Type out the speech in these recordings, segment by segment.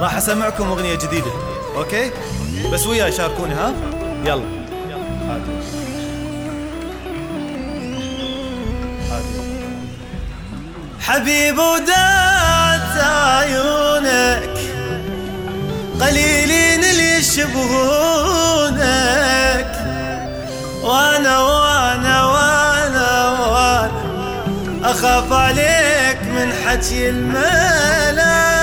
راح أسمعكم أغنية جديدة. أوكي؟ بس وياي شاركوني ها؟ يلا. حبيب ودات عيونك قليلين اللي يشبهونك. وأنا وأنا وأنا وأنا أخاف عليك من حكي الملامه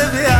Yeah.